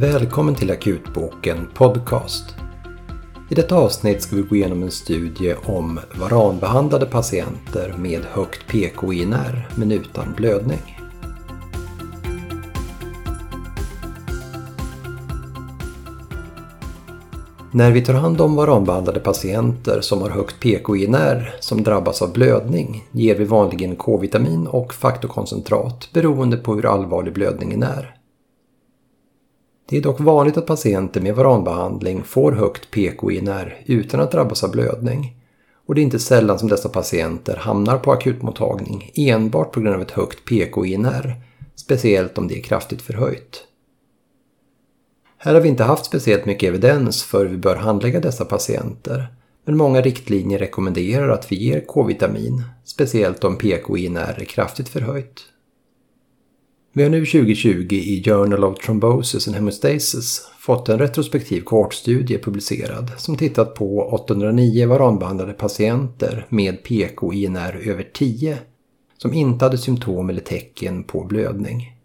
Välkommen till Akutboken Podcast. I detta avsnitt ska vi gå igenom en studie om varanbehandlade patienter med högt PKINR men utan blödning. När vi tar hand om varanbehandlade patienter som har högt PKINR som drabbas av blödning ger vi vanligen K-vitamin och faktorkoncentrat beroende på hur allvarlig blödningen är. Det är dock vanligt att patienter med varanbehandling får högt PKINR utan att drabbas av blödning. Och det är inte sällan som dessa patienter hamnar på akutmottagning enbart på grund av ett högt PKINR, speciellt om det är kraftigt förhöjt. Här har vi inte haft speciellt mycket evidens för hur vi bör handlägga dessa patienter, men många riktlinjer rekommenderar att vi ger K-vitamin, speciellt om PKINR är kraftigt förhöjt. Vi har nu 2020 i Journal of Thrombosis and Hemostasis fått en retrospektiv kohortstudie publicerad som tittat på 809 varanbehandlade patienter med PK-INR över 10 som inte hade symptom eller tecken på blödning.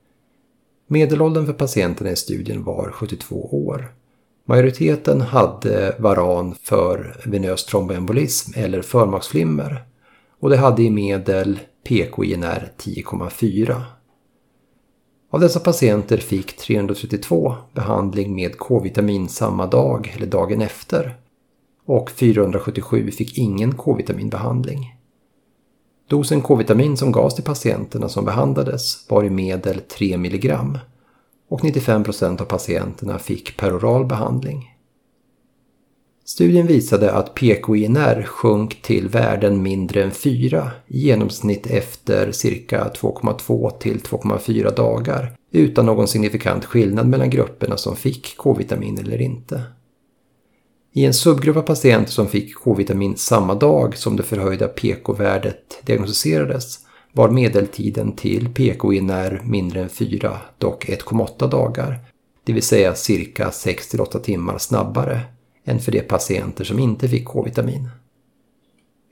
Medelåldern för patienterna i studien var 72 år. Majoriteten hade varan för venös tromboembolism eller förmaksflimmer och det hade i medel PK-INR 10,4 av dessa patienter fick 332 behandling med K-vitamin samma dag eller dagen efter och 477 fick ingen K-vitaminbehandling. Dosen K-vitamin som gavs till patienterna som behandlades var i medel 3 mg och 95% av patienterna fick peroral behandling. Studien visade att PKINR sjönk till värden mindre än 4 i genomsnitt efter cirka 2,2 till 2,4 dagar utan någon signifikant skillnad mellan grupperna som fick K-vitamin eller inte. I en subgrupp av patienter som fick K-vitamin samma dag som det förhöjda PK-värdet diagnostiserades var medeltiden till PKINR mindre än 4, dock 1,8 dagar, det vill säga cirka 6-8 timmar snabbare än för de patienter som inte fick K-vitamin.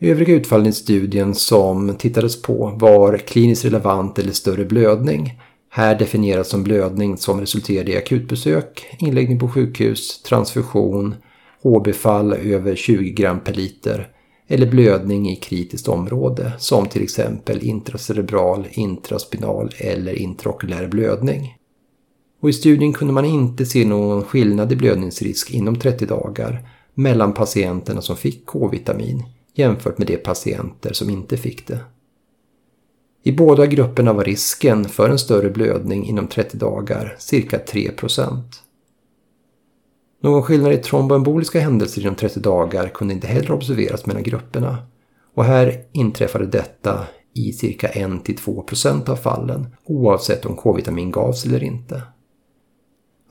Övriga utfallen i studien som tittades på var kliniskt relevant eller större blödning. Här definieras som blödning som resulterade i akutbesök, inläggning på sjukhus, transfusion, HB-fall över 20 gram per liter eller blödning i kritiskt område som till exempel intracerebral, intraspinal eller intraokulär blödning och i studien kunde man inte se någon skillnad i blödningsrisk inom 30 dagar mellan patienterna som fick K-vitamin jämfört med de patienter som inte fick det. I båda grupperna var risken för en större blödning inom 30 dagar cirka 3% Någon skillnad i tromboemboliska händelser inom 30 dagar kunde inte heller observeras mellan grupperna och här inträffade detta i cirka 1-2% av fallen oavsett om K-vitamin gavs eller inte.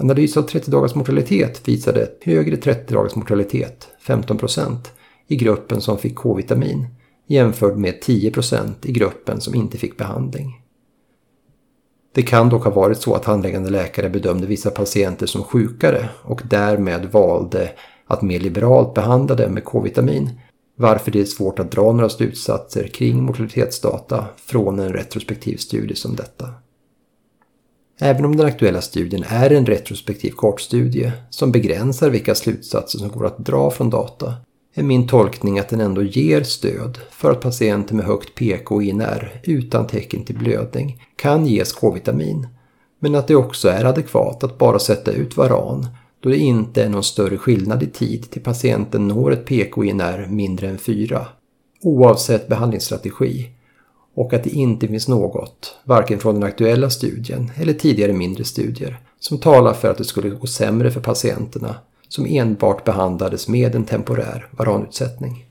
Analys av 30 dagars mortalitet visade högre 30 dagars mortalitet, 15%, i gruppen som fick K-vitamin jämfört med 10% i gruppen som inte fick behandling. Det kan dock ha varit så att handläggande läkare bedömde vissa patienter som sjukare och därmed valde att mer liberalt behandla dem med K-vitamin varför det är svårt att dra några slutsatser kring mortalitetsdata från en retrospektiv studie som detta. Även om den aktuella studien är en retrospektiv kortstudie som begränsar vilka slutsatser som går att dra från data är min tolkning att den ändå ger stöd för att patienter med högt PK-INR utan tecken till blödning kan ges K-vitamin men att det också är adekvat att bara sätta ut varan då det inte är någon större skillnad i tid till patienten når ett PK-INR mindre än 4 oavsett behandlingsstrategi och att det inte finns något, varken från den aktuella studien eller tidigare mindre studier, som talar för att det skulle gå sämre för patienterna som enbart behandlades med en temporär varanutsättning.